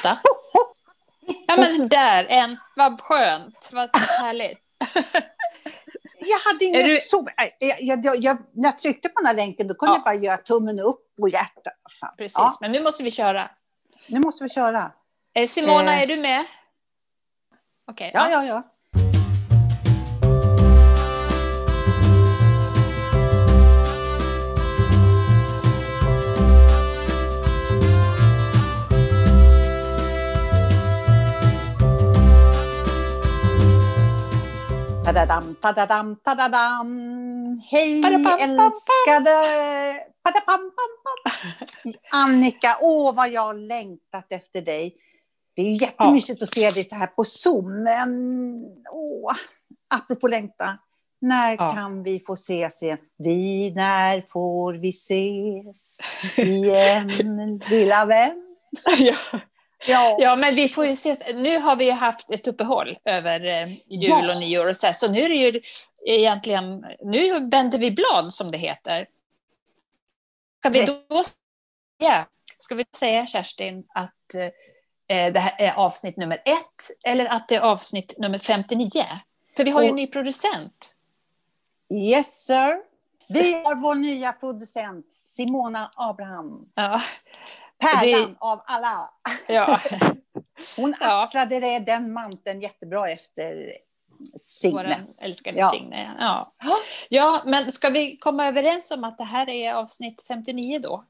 Åtta. Ja men där, en. Vad skönt, vad härligt. Jag hade ingen du... så... Jag, jag, jag, när jag tryckte på den här länken då kunde Ja. jag bara göra tummen upp och hjärta. Fan. Precis, Ja, men nu måste vi köra. nu måste vi köra. Eh, Simona, Eh. är du med? Okej. Ja, ja, ja. Tadadam, tadadam, tadadam. Hej älskade... Padapam, pam, pam. Annika, åh vad jag har längtat efter dig. Det är ju jättemysigt att se dig så här på Zoom, men åh, apropå längta. När Ja. kan vi få ses igen? Vi, när får vi ses igen, lilla vän? ja. Ja, ja, men vi får ju ses. Nu har vi haft ett uppehåll över eh, jul Ja. och nyår och så här, så nu är det ju egentligen, nu vänder vi blad som det heter. Ska vi då säga, ska vi säga Kerstin att eh, det här är avsnitt nummer ett eller att det är avsnitt nummer 59? För vi har ju en ny producent. yes sir. Vi har vår nya producent Simona Abraham. Ja, Pärlan Det- av alla. ja. Hon Ja. axlade det, den manteln jättebra efter Signe. Vår älskade Ja. Signe. Ja. Ja. ja, men ska vi komma överens om att det här är avsnitt 59 då?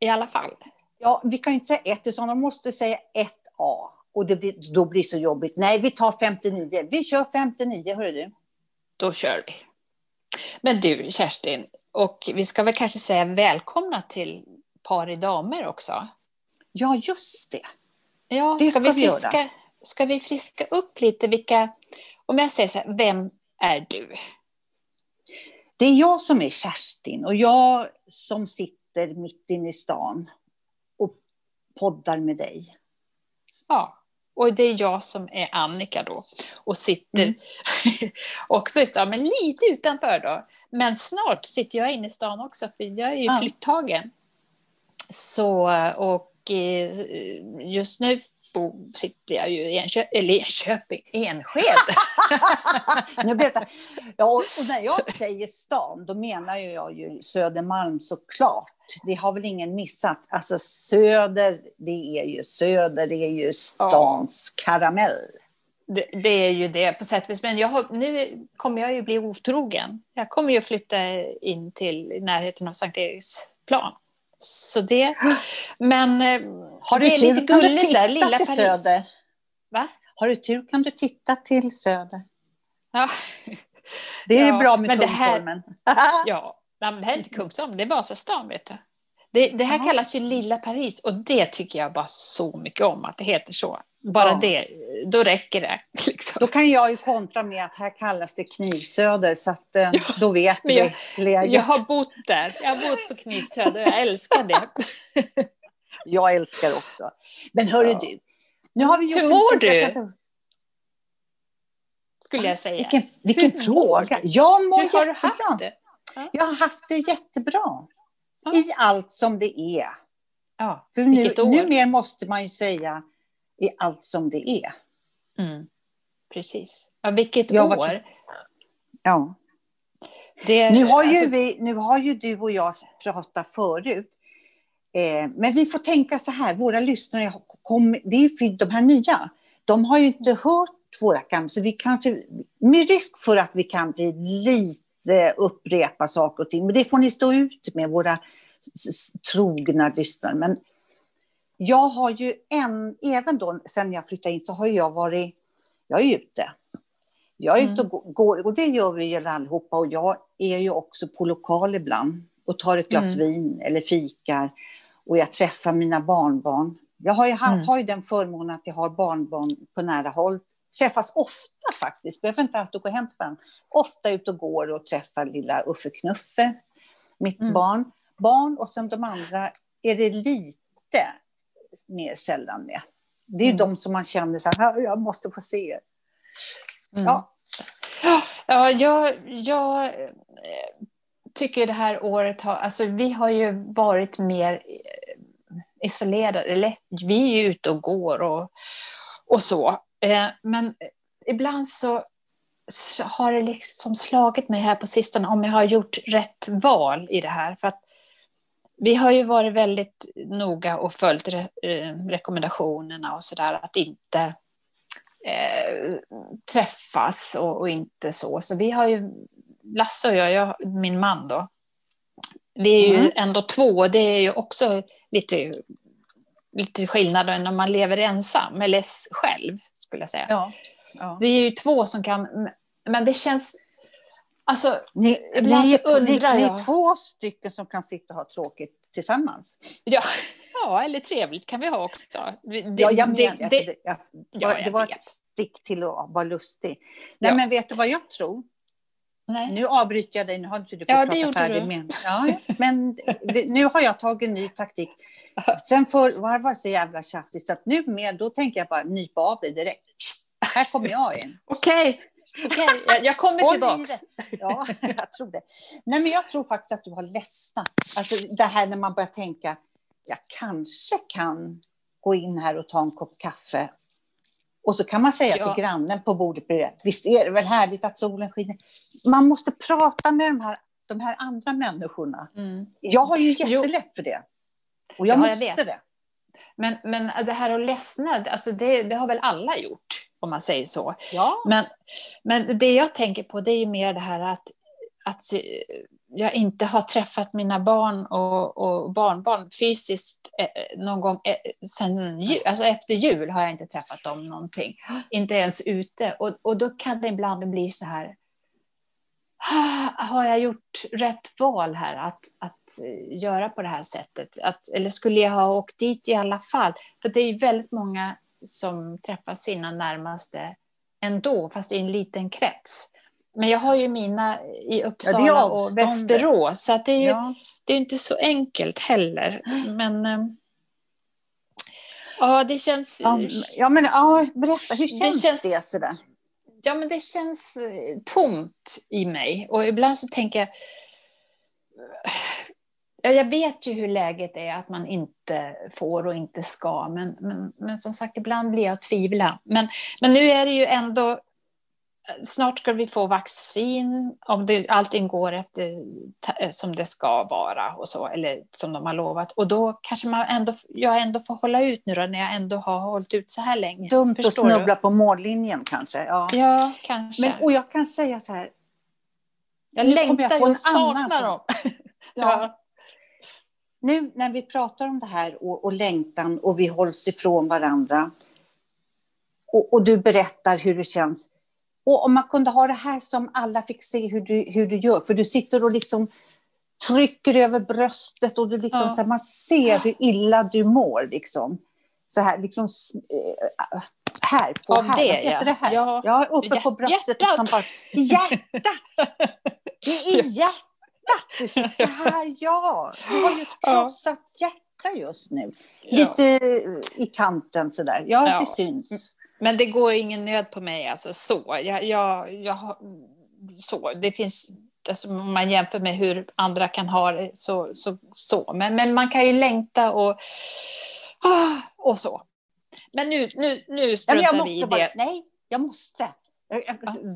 I alla fall. Ja, vi kan inte säga ett, utan de måste säga ett A. Och det blir, då blir det så jobbigt. Nej, vi tar 59. Vi kör 59, hörru du. Då kör vi. Men du, Kerstin, och vi ska väl kanske säga välkomna till par i damer också. Ja, just det. Ja, Det ska, ska vi vi friska, göra. ska vi friska upp lite vilka... Om jag säger så här, vem är du? Det är jag som är Kerstin och jag som sitter mitt inne i stan och poddar med dig. Ja, och det är jag som är Annika då och sitter Mm. också i stan, men lite utanför då. Men snart sitter jag inne i stan också, för jag är ju Ja. flyttagen. Så, och eh, just nu sitter jag ju i Enköping, eller Enköping, Enskede. nu blev det, ja, och, när jag säger stan, då menar jag ju Södermalm såklart. Det har väl ingen missat. Alltså Söder, det är ju Söder, det är ju stans karamell. Det, det är ju det på sätt och vis. Men har, nu kommer jag ju bli otrogen. Jag kommer ju flytta in till närheten av Sankt Eriksplan. Så det, men eh, Har det du är tur lite gulligt där, lilla Paris. Söder. Va? Har du tur kan du titta till Söder. Ja, Det är Ja, bra med men det här- Kungsholmen. ja. Nej, det här är inte Kungsholmen, det är Vasastan vet du. Det, det här Jaha. kallas ju Lilla Paris och det tycker jag bara så mycket om att det heter så. Bara Ja. det, då räcker det. Liksom. Då kan jag ju kontra med att här kallas det Knivsöder, så att, eh, då vet men jag- vi läget. Jag har bott där, jag har bott på Knivsöder, jag älskar det. Jag älskar också. Men hörru Ja. du, nu har vi gjort Hur mår du? Skulle jag säga. Vilken, vilken Hur fråga. du? Jag mår Hur har du jättebra. haft det? Jag har haft det jättebra. Ja. I allt som det är. Ja, För nu, numera måste man ju säga i allt som det är. Mm. Precis. Ja, vilket Jag var- år. Ja. Det, Nu har, ju alltså, vi, nu har ju du och jag pratat förut. Eh, men vi får tänka så här, våra lyssnare, kom, det är ju för de här nya, de har ju inte hört våra gamla, så vi kanske, med risk för att vi kan bli lite upprepa saker och ting, men det får ni stå ut med, våra trogna lyssnare. Men jag har ju en, även då sen jag flyttade in så har jag varit, jag är ute. Jag är ute och gå- går, och det gör vi ju allihopa, och jag är ju också på lokal ibland och tar ett glas Mm. vin eller fikar och jag träffar mina barnbarn. Jag har ju, Mm. har ju den förmånen att jag har barnbarn på nära håll. Träffas ofta faktiskt, behöver inte alltid gå hem till varandra. Ofta ute och går och träffar lilla Uffe Knuffe, mitt Mm. barn. Barn och sen de andra är det lite mer sällan med. Det är ju Mm. de som man känner så här, jag måste få se mm. Ja, Ja, jag, jag eh, tycker det här året har... Alltså, vi har ju varit mer eh, isolerade. Vi är ju ute och går och, och så. Eh, men ibland så, så har det liksom slagit mig här på sistone om jag har gjort rätt val i det här. För att vi har ju varit väldigt noga och följt re, eh, rekommendationerna och sådär att inte eh, träffas och, och, inte så. Så vi har ju, Lasse och jag, jag min man då, vi är ju mm. ändå två, det är ju också lite, lite skillnad när man lever ensam, eller själv skulle jag säga. Ja, ja. Vi är ju två som kan, men det känns Alltså, ni, ibland ni, är, undrar ni, jag... ni är två stycken som kan sitta och ha tråkigt tillsammans. Ja, ja eller trevligt kan vi ha också. Det, ja, jag men, det, det, jag, ja, det var vet. ett stick till att vara lustig. Nej, ja. men vet du vad jag tror? Nej. Nu avbryter jag dig, nu har inte du fått ja, prata färdigt du. med ja, Men det, nu har jag tagit en ny taktik. Sen för, var det så jävla tjafsigt så att nu med, då tänker jag bara nypa av dig direkt. Här kommer jag in. Okej. Okay. Okay, jag, jag kommer tillbaka. Ja, jag tror det. Nej, men jag tror faktiskt att du har ledsnat. Alltså det här när man börjar tänka, jag kanske kan gå in här och ta en kopp kaffe. Och så kan man säga ja. till grannen på bordet bredvid, visst är det väl härligt att solen skiner. Man måste prata med de här, de här andra människorna. Mm. Jag har ju jättelätt jo. för det. Och jag ja, måste jag det. Men, men det här att ledsna, alltså det, det har väl alla gjort? Om man säger så. Ja. Men, men det jag tänker på det är mer det här att, att jag inte har träffat mina barn och, och barnbarn fysiskt eh, någon gång eh, sen jul, alltså efter jul har jag inte träffat dem någonting. Inte ens ute. Och, och då kan det ibland bli så här, ah, har jag gjort rätt val här att, att göra på det här sättet? Att, eller skulle jag ha åkt dit i alla fall? För det är väldigt många som träffar sina närmaste ändå, fast i en liten krets. Men jag har ju mina i Uppsala ja, och Västerås, så det är ju ja. det är inte så enkelt heller. Men eh, ja, det känns... Ja, men ja, berätta, hur känns det, känns, det sådär? Ja, men det känns eh, tomt i mig. Och ibland så tänker jag jag vet ju hur läget är, att man inte får och inte ska, men, men, men som sagt, ibland blir jag tvivla. Men, men nu är det ju ändå, snart ska vi få vaccin, om det, allting går efter som det ska vara, och så, eller som de har lovat. Och då kanske man ändå, jag ändå får hålla ut nu då, när jag ändå har hållit ut så här länge. Dumt att snubbla du? på mållinjen kanske. Ja, ja kanske. Men, och jag kan säga så här, jag längtar och saknar dem. ja nu när vi pratar om det här och, och längtan och vi hålls ifrån varandra och, och, du berättar hur det känns. Och om man kunde ha det här som alla fick se hur du, hur du gör, för du sitter och liksom trycker över bröstet och du liksom, ja. så här, man ser hur illa du mår. Liksom. Så här, liksom, äh, här på Av här. Det, Vad heter ja. det här? Ja, ja uppe på bröstet. Hjärtat! Liksom bara, hjärtat! Det är i hjärtat! Du så här, ja. Du har ju ett krossat ja. hjärta just nu. Lite ja. i kanten sådär. Ja, ja, det syns. Men det går ingen nöd på mig, alltså så. Jag, jag, jag, så. Det finns, alltså, om man jämför med hur andra kan ha det, så. så, så. Men, men man kan ju längta och, ah, och så. Men nu, nu, nu struntar ja, vi i bara, det. Nej, jag måste.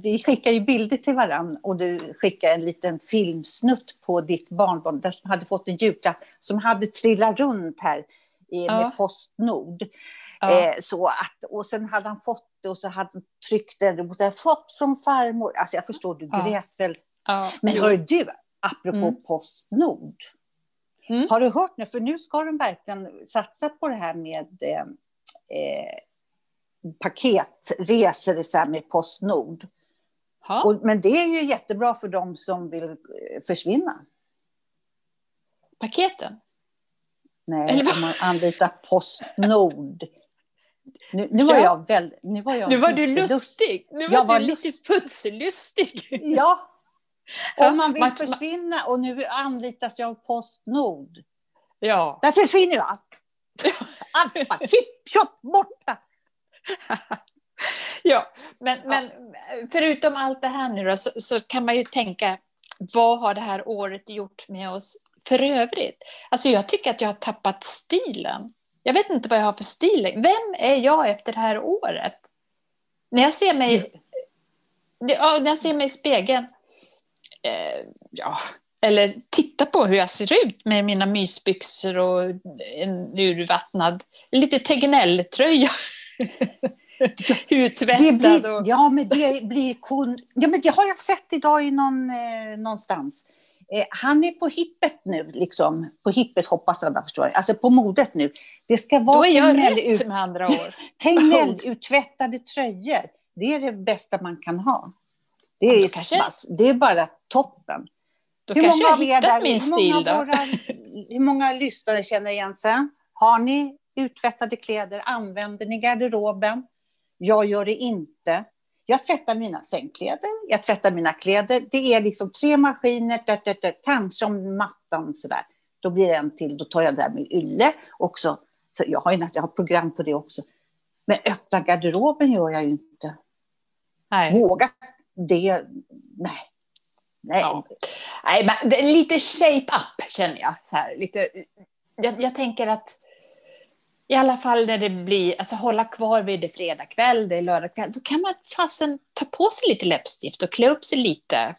Vi skickar ju bilder till varandra och du skickar en liten filmsnutt på ditt barnbarn där som hade fått en julklapp som hade trillat runt här med ja. Postnord. Ja. Eh, så att, och sen hade han fått det och så hade han tryckt det. Och så fått från farmor. Alltså jag förstår, du grät ja. väl. Ja. Men hör du, apropå mm. Postnord. Mm. Har du hört nu? För nu ska de verkligen satsa på det här med eh, eh paketresor så med Postnord. Och, men det är ju jättebra för de som vill eh, försvinna. Paketen? Nej, Eller om man anlitar Postnord. Nu, nu, var jag väl, nu var jag Nu var du lustig. Nu var, jag var du lite putslustig. Ja. Om man vill försvinna och nu anlitas jag av Postnord. Ja. Där försvinner ju allt. Allt bara, chip, chop, borta. ja, men, ja. men förutom allt det här nu då, så, så, kan man ju tänka, vad har det här året gjort med oss för övrigt? Alltså jag tycker att jag har tappat stilen. Jag vet inte vad jag har för stil. Vem är jag efter det här året? När jag ser mig, ja, när jag ser mig i spegeln, eh, ja, eller titta på hur jag ser ut med mina mysbyxor och en urvattnad, lite Tegnell-tröja. Uttvättad. och... Ja, men det blir kon... ja, men det har jag sett idag i någon, eh, någonstans. Eh, han är på hippet nu, liksom. På hippet hoppas jag, förstår jag. Alltså på modet nu. Det ska vara Då är jag Tegnell rätt med andra ord. Tegnell-uttvättade tröjor. Det är det bästa man kan ha. Det Ja, är, då kanske- det är bara toppen. Då kanske jag av er har hittat där- min hur många stil Våra, hur många lyssnare känner igen sig? Har ni uttvättade kläder? Använder ni garderoben? Jag gör det inte. Jag tvättar mina sängkläder, jag tvättar mina kläder. Det är liksom tre maskiner, dött, dött, dött, kanske om mattan sådär. Då blir det en till, då tar jag det där med ylle också. Så jag har ju jag har program på det också. Men öppna garderoben gör jag ju inte. Nej. Våga det, nej. Nej. Ja. Nej, men lite shape up känner jag. Så här, lite, jag, jag tänker att i alla fall när det blir, alltså hålla kvar vid det fredag kväll, det är lördag kväll, då kan man fasen ta på sig lite läppstift och klä upp sig lite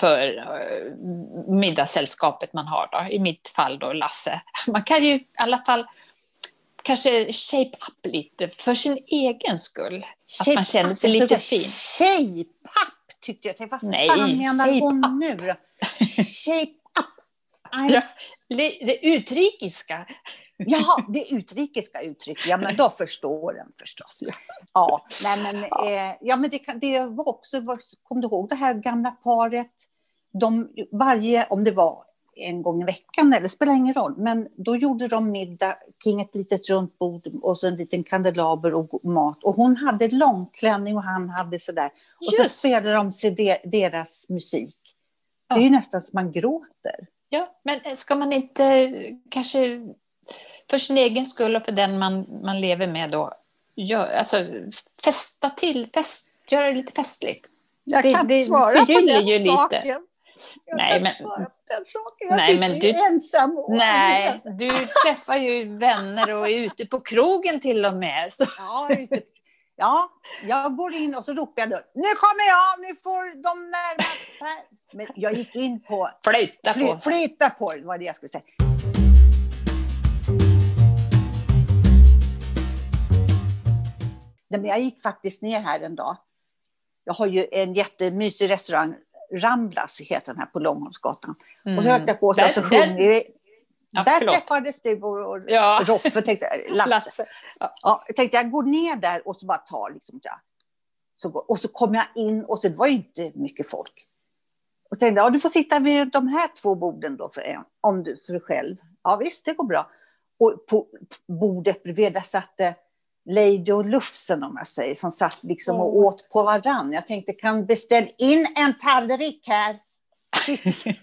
för uh, middagssällskapet man har då, i mitt fall då Lasse. Man kan ju i alla fall kanske shape up lite för sin egen skull. Att man känner sig Shape-up, lite fin. Shape-up tyckte jag. Vad Nej, fan menar hon nu då? Shape-up. Ja. Det utrikiska. Jaha, det utrikiska uttryck. Ja, men då förstår den förstås. Ja, nej, men, eh, ja, men det, kan, det var också, kom du ihåg det här gamla paret? De, varje, om det var en gång i veckan, eller spelar ingen roll, men då gjorde de middag kring ett litet runt bord och så en liten kandelaber och mat. Och hon hade långklänning och han hade sådär. Och så Just. spelade de sig de, deras musik. Det är ju nästan som man gråter. Ja, men ska man inte kanske för sin egen skull och för den man, man lever med då, gör, alltså festa till, fest, göra det lite festligt. Jag Det- kan det inte svara på förgyller den ju lite. saken. Jag Nej, kan men- svara på den saken. Jag Nej, sitter men ju du- ensam. och- Nej, du träffar ju vänner och är ute på krogen till och med. Så, Ja, ute- ja, jag går in och så ropar jag då. Nu kommer jag, nu får de närmast. Men jag gick in på flytta fly, på. flytta på var det jag skulle säga. Nej, men jag gick faktiskt ner här en dag. Jag har ju en jättemysig restaurang, Ramblas heter den här på Långholmsgatan. Och så höll jag på så, Där- så sjunger vi. Ja, där förlåt. träffades du och, och Ja. Roffe, tänkte jag, Lasse. Lasse. Ja, jag tänkte jag går ner där och så bara tar liksom, ja. så, och så kom jag in och så det var ju inte mycket folk. Och jag, ja, du får sitta vid de här två borden då för, en, om du, för dig själv. Ja visst, det går bra. Och på bordet bredvid där satt det Lady och Lufsen om jag säger, som satt liksom och åt på varann. Jag tänkte, kan beställ in en tallrik här.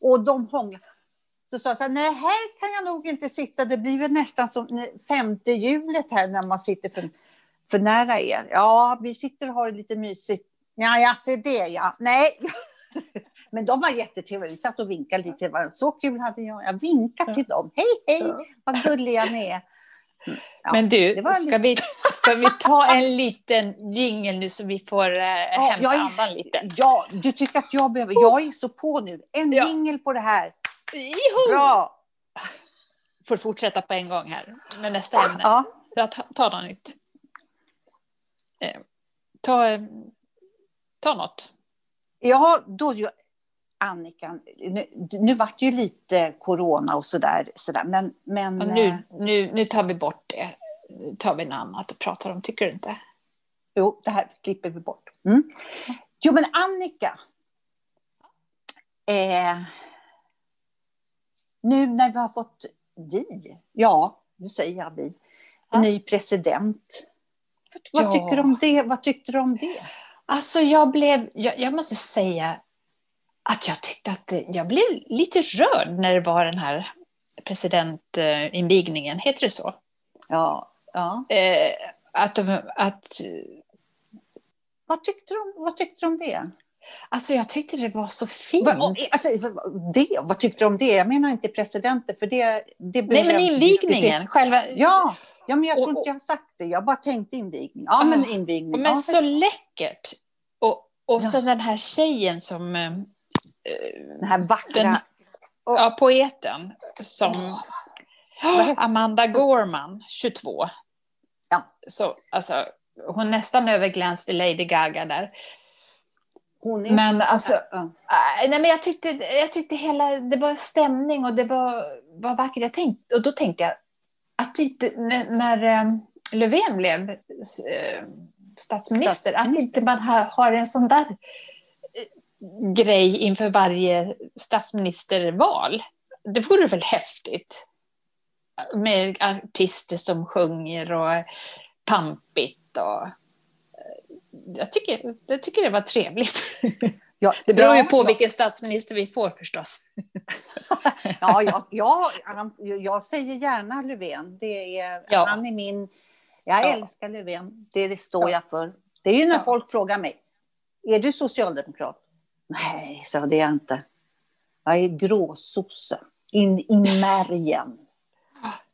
och de hånglade. Så sa jag så här, nej här kan jag nog inte sitta, det blir väl nästan som femte hjulet här när man sitter för, för nära er. Ja, vi sitter och har det lite mysigt. Ja, jag ser det ja. Nej. Men de var jättetrevliga, vi satt och vinkade lite till varandra. Så kul hade jag. Jag vinkade till dem. Hej, hej, vad gulliga ni är. Ja. Men du, ska vi, ska vi ta en liten jingle nu så vi får uh, hämta jag andan lite? Ja, du tycker att jag behöver, jag är så på nu. En Ja. jingel på det här. Joho! Bra. Får fortsätta på en gång här med nästa ämne. Ja. Ja, ta, ta något nytt. Eh, ta, eh, ta något. Ja, då Annika, nu, nu vart det ju lite corona och sådär, sådär men, men Och eh, nu, nu, nu tar vi bort det. Nu tar vi något annat och pratar om, tycker du inte? jo, det här klipper vi bort. Mm. Jo, men Annika. Eh, nu när vi har fått vi, ja, nu säger jag vi, Ja. ny president. Vad, Ja. tycker du om det? Vad tyckte du om det? Alltså jag blev, jag, jag måste säga att jag tyckte att det, jag blev lite rörd när det var den här presidentinvigningen, heter det så? Ja, ja. Eh, att, de, att Vad, tyckte du vad tyckte du om det? Alltså jag tyckte det var så fint. Va, alltså, det, vad tyckte du om det? Jag menar inte presidenten, för det, det Nej, men invigningen. Själva... Ja, ja, men jag tror inte jag har sagt det. Jag bara tänkte invigning. Ja, men Ah. invigning. Men ja, så läckert. Och, och så Ja. den här tjejen som... eh, Den här vackra... Den, Och- ja, poeten som... heter- Amanda Gorman, 22. Ja. Så, alltså, hon nästan överglänste Lady Gaga där. hon är Men alltså, Ja. äh, nej, men jag tyckte, jag tyckte hela, det var stämning och det var, var vackert. Jag tänkte, och då tänkte jag att inte, när, när eh, Löfven blev eh, statsminister, att Statsminister. inte man har, har en sån där eh, grej inför varje statsministerval. Det vore väl häftigt? Med artister som sjunger och pampigt och jag tycker, jag tycker det var trevligt. Ja, Det beror ju ja, på ja. vilken statsminister vi får förstås. Ja, ja, ja han, jag säger gärna Löfven. Det är, Ja. Han är min... Jag Ja. älskar Löfven. Det, det står Ja. jag för. Det är ju när folk frågar mig. Är du socialdemokrat? Nej, så det är jag inte. Jag är gråsosse. In i märgen.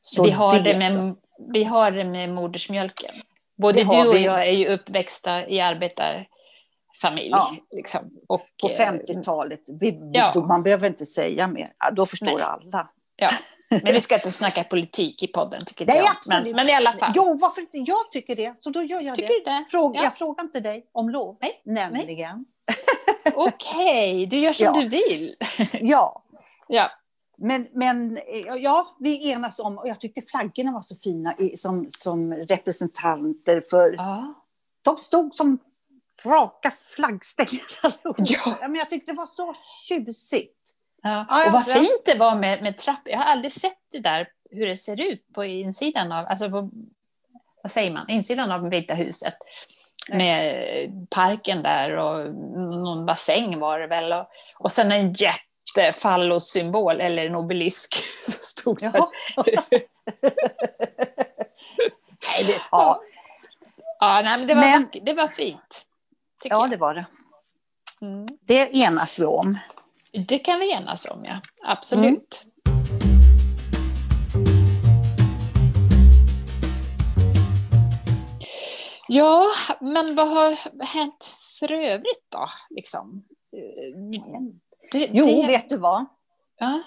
Så vi, har det så. med, vi har det med modersmjölken. Både Det du och vi. jag är ju uppväxta i arbetarfamilj. Ja. Liksom. Och, På eh, 50-talet. Vi, Ja. man behöver inte säga mer. Då förstår Nej. alla. Ja. Men vi ska inte snacka politik i podden, tycker Nej, jag. Men, men i alla fall. Jo, varför inte? Jag tycker det. Så då gör jag Tycker det. det? Fråga, Ja. Jag frågar inte dig om lov. Nej, Nämligen. Okej, du gör som Ja. du vill. Ja. Ja. Men, men eh, ja, vi enas om, och jag tyckte flaggorna var så fina som, som representanter för, Ja. de stod som raka flaggstänger. Ja. Men jag tyckte det var så tjusigt. Ja. Ja, och vad fint det var med, med trappor. Jag har aldrig sett det där, hur det ser ut på insidan av, alltså på, vad säger man, insidan av Vita huset. Nej. Med parken där och någon bassäng var det väl. Och, och sen en jättefallossymbol, eller en obelisk, som stod. Jaha. Nej, det, ja, Ja, nej, men det, var Men- det var fint. Ja, jag. det var det. Mm. Det enas vi om. Det kan vi enas om, ja. Absolut. Ja, men vad har hänt för övrigt då? Liksom? Det, Jo, det, vet du vad? ja.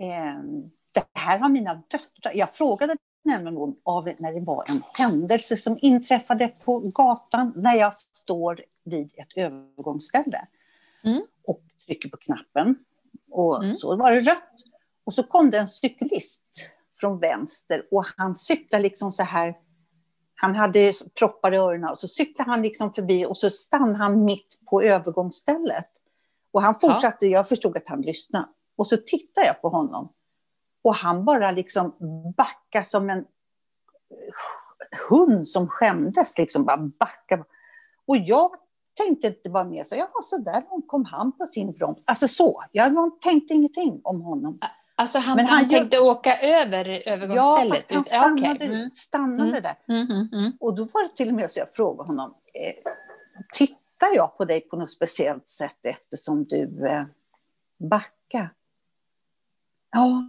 Eh, det här har mina döttrar... Jag frågade nämligen av när det var en händelse som inträffade på gatan när jag står vid ett övergångsställe. Mm. Och trycker på knappen. Och Mm. så var det rött. Och så kom det en cyklist från vänster och han cyklade liksom så här. Han hade proppar i öronen och så cyklade han liksom förbi och så stannade han mitt på övergångsstället. Och han fortsatte, jag förstod att han lyssnade. Och så tittade jag på honom. Och han bara liksom backade som en hund som skämdes. Liksom bara backa. Och jag tänkte inte bara mer så, ja så där kom han på sin broms. Alltså så, jag tänkte ingenting om honom. Alltså han, Men han, han tänkte åka över Ja, övergångsstället? fast han ja, stannade, Mm. stannade Mm. där. Mm, mm, mm. Och då var det till och med så jag frågade honom, eh, tittar jag på dig på något speciellt sätt eftersom du eh, backar? Ja.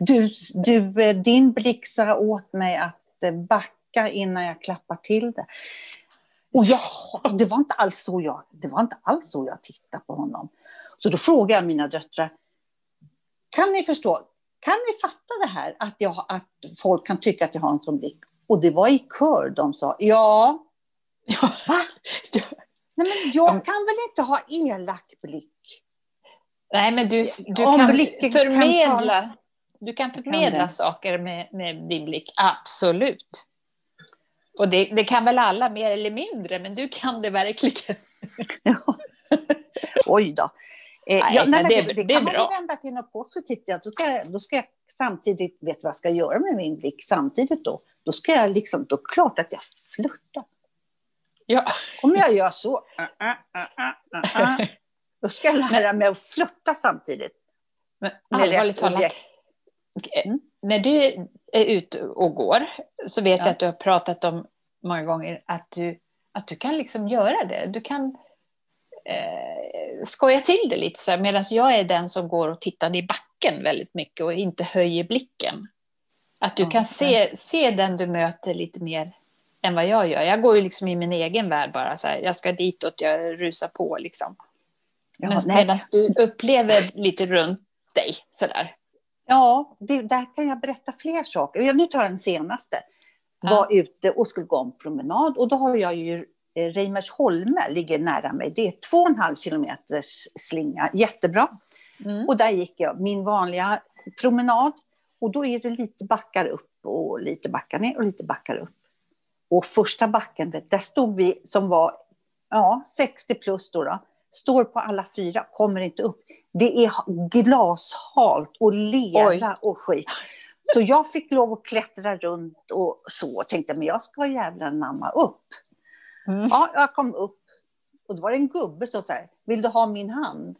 Du, du, eh, din blick sa åt mig att eh, backa innan jag klappar till det. Och jag, det, var inte alls så jag, det var inte alls så jag tittade på honom. Så då frågade jag mina döttrar, kan ni förstå, kan ni fatta det här att, jag, att folk kan tycka att jag har en sån blick? Och det var i kör de sa, ja. Ja. Va? Ja. Nej men jag kan väl inte ha elak blick? Nej, men du, du kan blicken kan förmedla, du kan förmedla det. saker med, med din blick, absolut. Och det, det kan väl alla mer eller mindre, men du kan det verkligen. Ja. Oj då. Eh, Nej, ja, nej, men det det, det, kan man bra. vända till något positivt. Ja, då, ska då ska jag samtidigt, vet vad jag ska göra med min blick samtidigt då? Då ska jag liksom, då klart att jag flörtar. Ja. Om jag gör så, uh, uh, uh, då ska jag lära mig att flörta samtidigt. Men allvarligt talat, objekt. Mm. när du är ute och går så vet Ja. jag att du har pratat om många gånger att du att du kan liksom göra det. Du kan eh, skoja till det lite så medan jag är den som går och tittar i backen väldigt mycket och inte höjer blicken. Att du Ja, kan se, se den du möter lite mer än vad jag gör. Jag går ju liksom i min egen värld bara så här, jag ska ditåt, jag rusar på liksom. Ja, medan du upplever lite runt dig sådär. Ja, det, där kan jag berätta fler saker. Jag- Nu tar jag den senaste. Ja. Var ute och skulle gå en promenad och då har jag ju eh, Reimersholme ligger nära mig. Det är två och en halv kilometers slinga, jättebra. Mm. Och där gick jag min vanliga promenad och då är det lite backar upp och lite backar ner och lite backar upp. Och första backen, där stod vi som var ja, 60 plus då, då står på alla fyra, kommer inte upp. Det är glashalt och lera Oj. och skit. Så jag fick lov att klättra runt och så och tänkte, men jag ska jävla namma upp. Mm. Ja, jag kom upp och då var det en gubbe som sa, vill du ha min hand?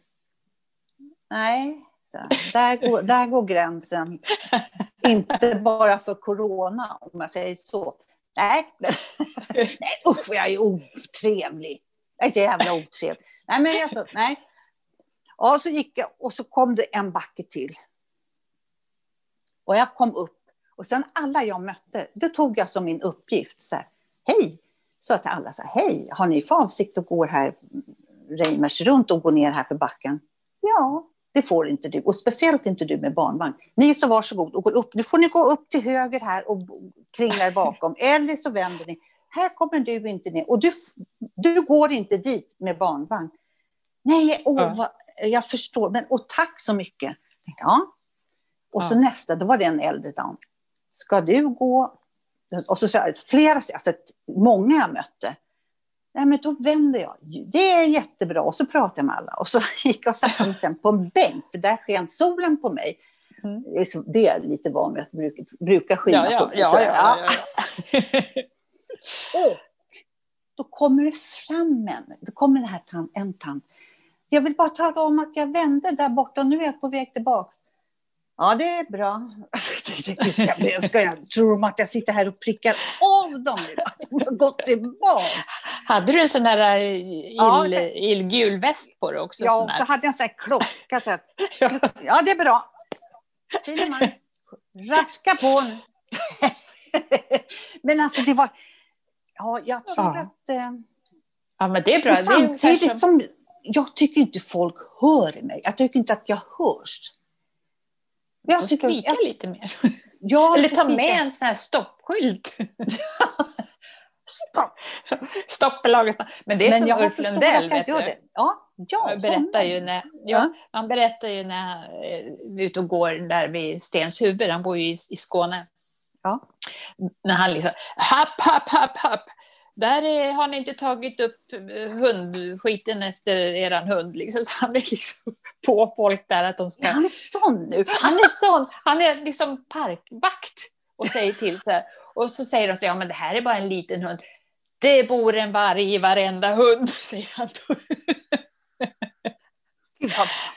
Nej, så där, går, där går gränsen. Inte bara för corona, om jag säger så. Nej, nej usch vad jag är otrevlig. Jag är så jävla otrevlig. Nej, men alltså, nej. Ja, så gick jag och så kom det en backe till. Och jag kom upp och sen alla jag mötte, det tog jag som min uppgift. Så här, hej, sa jag till alla så här, hej, har ni för avsikt att gå här Reimers runt och gå ner här för backen? Ja, det får inte du. Och speciellt inte du med barnvagn. Ni så varsågod och går upp. Nu får ni gå upp till höger här och kringla er bakom. Eller så vänder ni. Här kommer du inte ner. Och du, du går inte dit med barnvagn. Nej, åh, Ja. vad, jag förstår. Men, och tack så mycket. Ja. Och så Ja. nästa, då var det en äldre dam. Ska du gå? Och så jag, flera, alltså många jag mötte. Nej, men då vänder jag. Det är jättebra. Och så pratade jag med alla. Och så gick jag och satte mig sen på en bänk, för där sken solen på mig. Mm. Det är, så, lite van vid att bruka, bruka skina Ja, ja, på mig. Så, ja, ja, ja. Och då kommer det fram en, då kommer det här tant, en tant. Jag vill bara tala om att jag vände där borta och nu är jag på väg tillbaka. Ja, det är bra. Alltså, jag tänkte, "Gud, ska jag, ska jag, tror de att jag sitter här och prickar av dem nu? Att de har gått tillbaka? Hade du en sån där eh, Ja, ill, det- illgul väst på dig också? Ja, och så hade jag en sån här klocka. Så att, Ja. ja, det är bra. Fineman, raska på nu. Men alltså, det var... Ja, jag tror Ja. att... Eh, ja, men det är bra. Och Det är samtidigt som jag tycker inte folk hör mig. Jag tycker inte att jag hörs. Jag får tycker, skrika jag, lite mer. jag Eller ta med en sån här stoppskylt. Stopp. Stopp i Lagersta. Men det är Men som jag har Ulf Lundell, jag vet det. Ja, ja, Han berättar, ju när, ja, Ja. han berättar ju när han är ute och går där vid Stenshuvud, han bor ju i, i Skåne. Ja. När han liksom, happ, happ, happ, happ. Där är, har ni inte tagit upp eh, hundskiten efter eran hund. Liksom. Så han är liksom på folk där att de ska... Han är sån nu. Han är sån, han är liksom parkvakt och säger till så här. Och så säger de att ja, men det här är bara en liten hund. Det bor en varg i varenda hund, säger han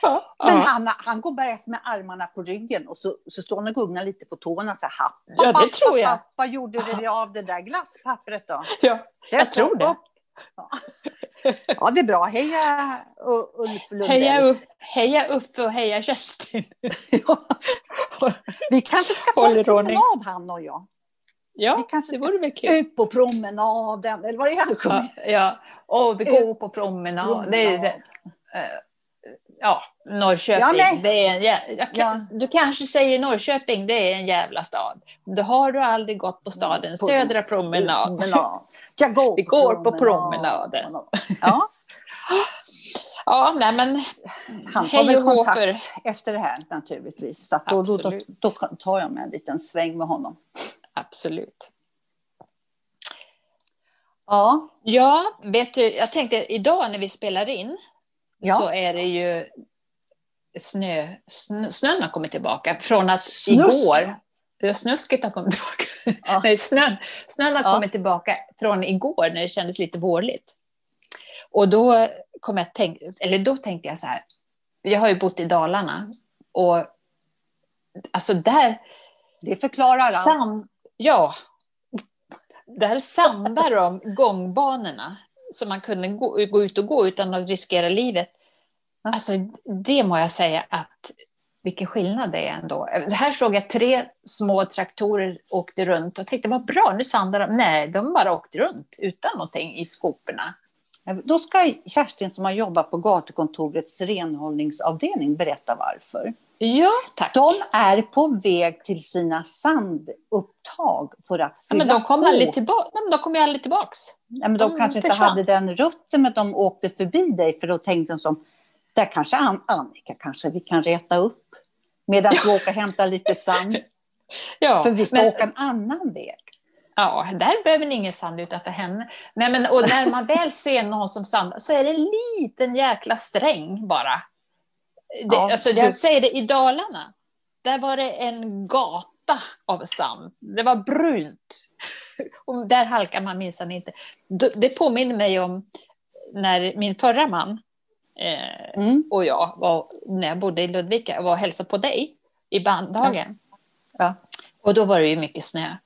Ja, Men ja. han, han går bara med armarna på ryggen och så, så står han och gungar lite på tårna. Så här, Ja, det tror jag. happ. Vad gjorde du av det där glasspappret då? ja. Jag Sätt tror det. Ja. ja, det är bra. Heja Ulf Lundell. Heja, Uff, heja Uffe och heja Kerstin. Vi kanske ska ta en promenad han och jag. Vi Ja, kanske det vore väl kul. ut på promenaden, eller vad är det han Ja, sjunger? ja. Och vi går på promenad. Det, är- det, eh, ja, Norrköping. Ja, men- det är en, jä- kan, Du kanske säger Norrköping, det är en jävla stad. Då har du aldrig gått på staden. På- Södra promenad. promenad. Jag går Vi går på promenaden. Ja, Ja, nej men han hej väl kontakt för... efter det här naturligtvis. Så då, då, då, då tar jag mig en liten sväng med honom. Absolut. Ja, Ja, vet du, jag tänkte idag när vi spelar in Ja. så är det ju snö, snö, snön har kommit tillbaka från att Snusk. igår, snusket har kommit tillbaka. Ja. Nej, snön, snön har Ja. kommit tillbaka från igår när det kändes lite vårligt. Och då kom jag tänk, eller då tänkte jag så här, jag har ju bott i Dalarna och alltså där det förklarar allt. Sam, ja. där sandar de gångbanorna så man kunde gå, gå ut och gå utan att riskera livet. Alltså, det må jag säga att vilken skillnad det är ändå. Här såg jag tre små traktorer åkte runt och tänkte vad bra, nu sandar de. Nej, de bara åkte runt utan någonting i skoporna. Då ska Kerstin som har jobbat på gatukontorets renhållningsavdelning berätta varför. Ja, tack. De är på väg till sina sandupptag för att fylla ja, men de kom på. aldrig tillbaka. Nej, men de kom ju aldrig tillbaks. Ja, men de, De kanske inte försvann. hade den rutten, men de åkte förbi dig för då tänkte de som, där kanske An- Annika kanske vi kan reta upp medan vi åker och hämtar lite sand. Ja, För vi ska men, åka en annan väg. ja, där behöver ni ingen sand utanför henne. Nej, men, och när man väl ser någon som sandar så är det en liten jäkla sträng bara. Det, Ja, alltså, jag säger det, i Dalarna, där var det en gata av sand. Det var brunt. Och där halkar man minsann inte. Det- påminner mig om när min förra man eh, Mm. och jag var, när jag bodde i Ludvika, var och hälsade på dig i bandhagen. Ja. Och då var det ju mycket snö.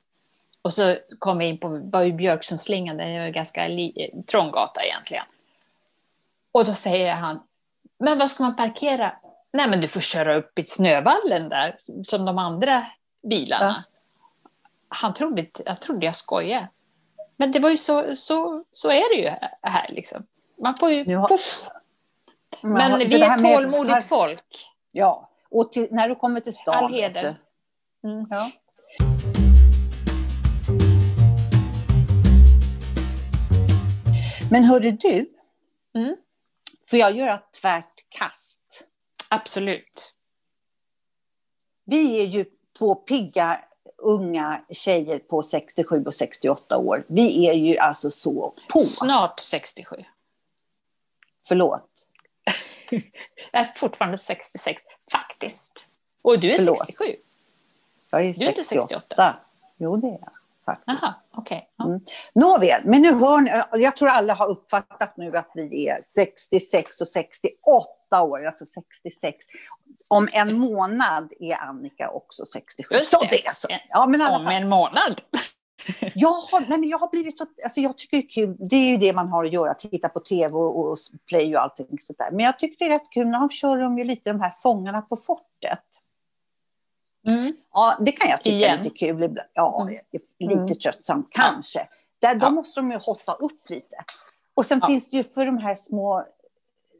Och så kom vi in på var ju Björksundsslingan, det är en ganska li, trång gata egentligen. Och då säger han, men var ska man parkera? Nej men du får köra upp i snövallen där, som de andra bilarna. Han trodde, jag trodde jag skojade. Men det var ju så, så, så är det ju här liksom. Man får ju... Nu har-. Men det vi är med- tålmodigt folk. Ja, och till, när du kommer till stan. All heder. Mm. Ja. Men hörde du, Mm. Får jag göra tvärt kast? Absolut. Vi är ju två pigga unga tjejer på 67 och 68 år. Vi är ju alltså så på. Snart 67. Förlåt. Jag är fortfarande 66, faktiskt. Och du är Förlåt. 67? Jag är Du är inte 68. 68? Jo, det är jag. Faktiskt. Jaha, okej. Ja. Mm. Nåväl, men nu hör ni, jag tror alla har uppfattat nu att vi är 66 och 68 år, alltså 66. Om en månad är Annika också 67. Just så det. det är så. Ja, men Om en månad. Jag har, nej, men jag har blivit så, alltså jag tycker det är kul, det är ju det man har att göra, titta på tv och, och play och allting sånt där. Men jag tycker det är rätt kul, när de kör de ju lite de här Fångarna på fortet. Mm. Ja, det kan jag tycka Igen. är lite kul ibland. Ja, Mm. lite Mm. tröttsamt kanske. Där, då Ja. måste de ju hotta upp lite. Och sen Ja. finns det ju för de här små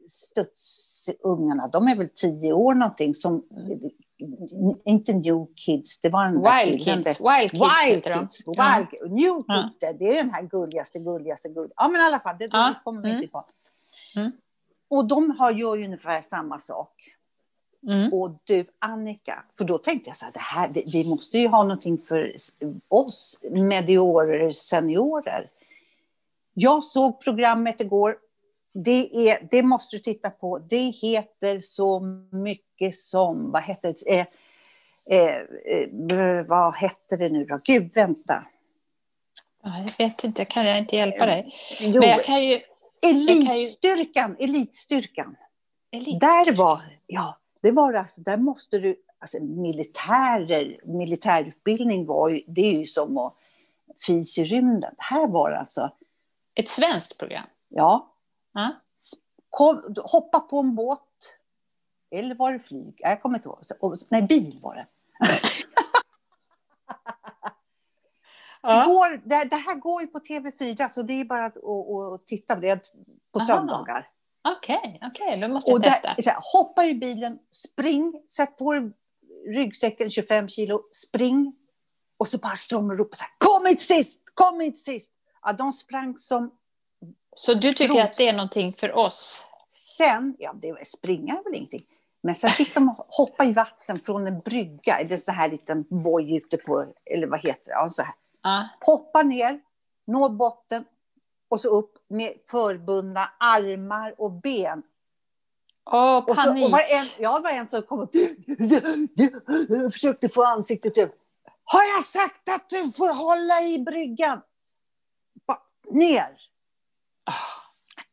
studsungarna, de är väl tio år någonting, som inte New Kids, det var den där Wild killen Kids. Wild Kids Wild heter de. Kids, Ja. Wild, New Ja. Kids, det, det är den här gulligaste, gulligaste, gulligaste. Ja, men i alla fall, det, det Ja. kommer vi Mm. inte på. Mm. Och de har, gör ju ungefär samma sak. Mm. Och du, Annika, för då tänkte jag så här, det här vi, vi måste ju ha någonting för oss mediorer, seniorer. Jag såg programmet igår. Det, är, det måste du titta på. Det heter så mycket som, vad heter det? Eh, eh, eh, vad hette det nu då? Gud, vänta. Ja, Jag vet inte, kan jag inte hjälpa dig? Jo, Men jag kan ju... kan ju- elitstyrkan, elitstyrkan. Elit. Där var, ja, det var alltså, där måste du, alltså militärer, militärutbildning var ju, det är ju som att fis i rymden. Här var det alltså, Ett svenskt program. ja, Ja. kom, hoppa på en båt, eller var det flyg? Jag kommer inte ihåg. Nej, bil var det. Det, går, det, det här går ju på TV4, så det är bara att och, och titta på det på Aha. söndagar. Okej, okej, då måste jag Och där, testa. så här, hoppa ur bilen, spring, sätt på dig ryggsäcken 25 kilo, spring. Och så bara strömmar upp och så här, kom hit sist, kom hit sist. Ja, de sprang som, Så du tycker Trot. att det är någonting för oss? sen, ja det var springa är väl ingenting. Men sen fick de hoppa i vatten från en brygga, eller så här liten boj ute på, eller vad heter det, ja, så här. Ja. Hoppa ner, nå botten och så upp med förbundna armar och ben. Åh, Och, så, panik. och var en, ja, var en som kom och försökte få ansiktet upp. Har jag sagt att du får hålla i bryggan? Ba, ner. Ah,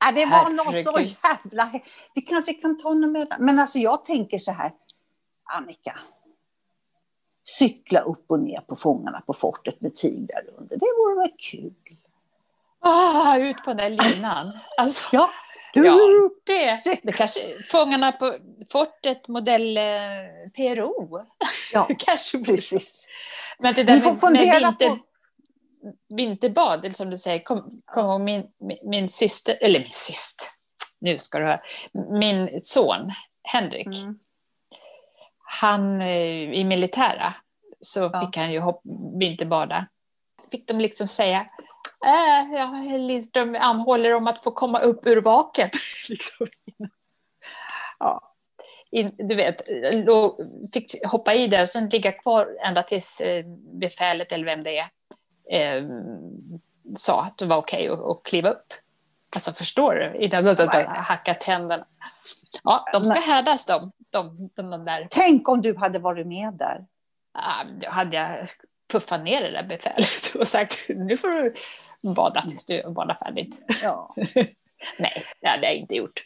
Ja, det var något så Herregud. jävla... Vi kanske kan ta något med. Men alltså jag tänker så här, Annika. Cykla upp och ner på Fångarna på fortet med tigrar under. Det vore väl kul. Ah, ut på den där linan. Alltså, Ja. ja, det, det kanske Fångarna på fortet modell eh, PRO. ja kanske precis. Men det där Vi får med, fundera med vinter, på- vinterbad, som du säger, kom, kom ihåg min, min, min syster, eller min syster, nu ska du höra, min son Henrik, Mm. han eh, i militära så Ja. fick han ju hopp, vinterbada. Fick de liksom säga, äh, ja, Lindström anhåller om att få komma upp ur vaket. liksom. ja. In, du vet, fick hoppa i där och sen ligga kvar ända tills eh, befälet eller vem det är eh, sa att det var okej att, att kliva upp. Alltså förstår du? Innan de, de, de hackar tänderna. Ja, de ska härdas de, de, de, de där. Tänk om du hade varit med där. Ah, då hade jag puffat ner det där befälet och sagt nu får du bada tills du badar färdigt. Ja. Nej, det hade jag inte gjort.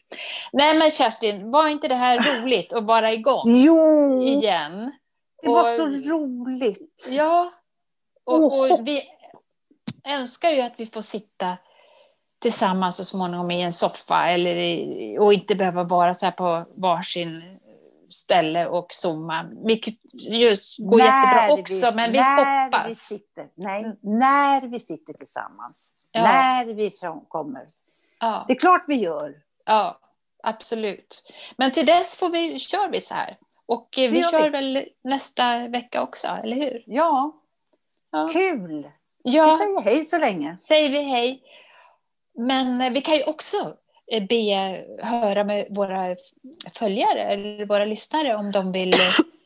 Nej men Kerstin, var inte det här roligt att vara igång Jo, igen? det var Och- så roligt. Ja, och, Och och vi önskar ju att vi får sitta tillsammans så småningom i en soffa eller i, och inte behöva vara så här på varsin ställe och zooma, vilket just går jättebra också, men vi när hoppas. Vi sitter, nej, när vi sitter tillsammans. Ja. När vi kommer. Ja, Det är klart vi gör. ja, absolut. Men till dess får vi, kör vi så här. Och eh, vi gör kör vi. väl nästa vecka också, eller hur? Ja, Ja. kul. Vi ja. säger hej så länge. säger vi hej. Men eh, vi kan ju också be höra med våra följare eller våra lyssnare om de vill,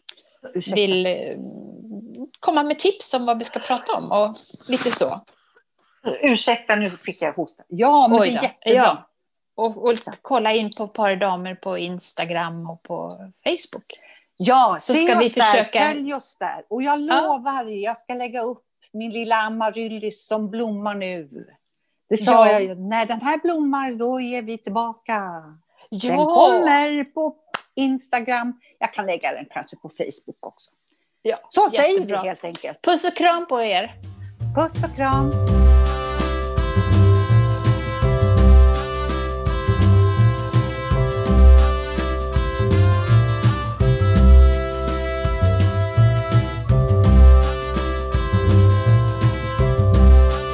vill eh, komma med tips om vad vi ska prata om och lite så. Ursäkta, nu fick jag hosta. Ja, men Oj det är jättebra. Ja. Och, och kolla in på Par damer på Instagram och på Facebook. Ja, Så ska oss vi försöka- där, följ oss där. Och jag Ja. lovar, jag ska lägga upp min lilla amaryllis som blommar nu. Det sa Ja. jag ju, när den här blommar då ger vi tillbaka. Den Ja, kommer på Instagram. Jag kan lägga den kanske på Facebook också. ja. Så säger vi jättebra. helt enkelt. Puss och kram på er. Puss och kram.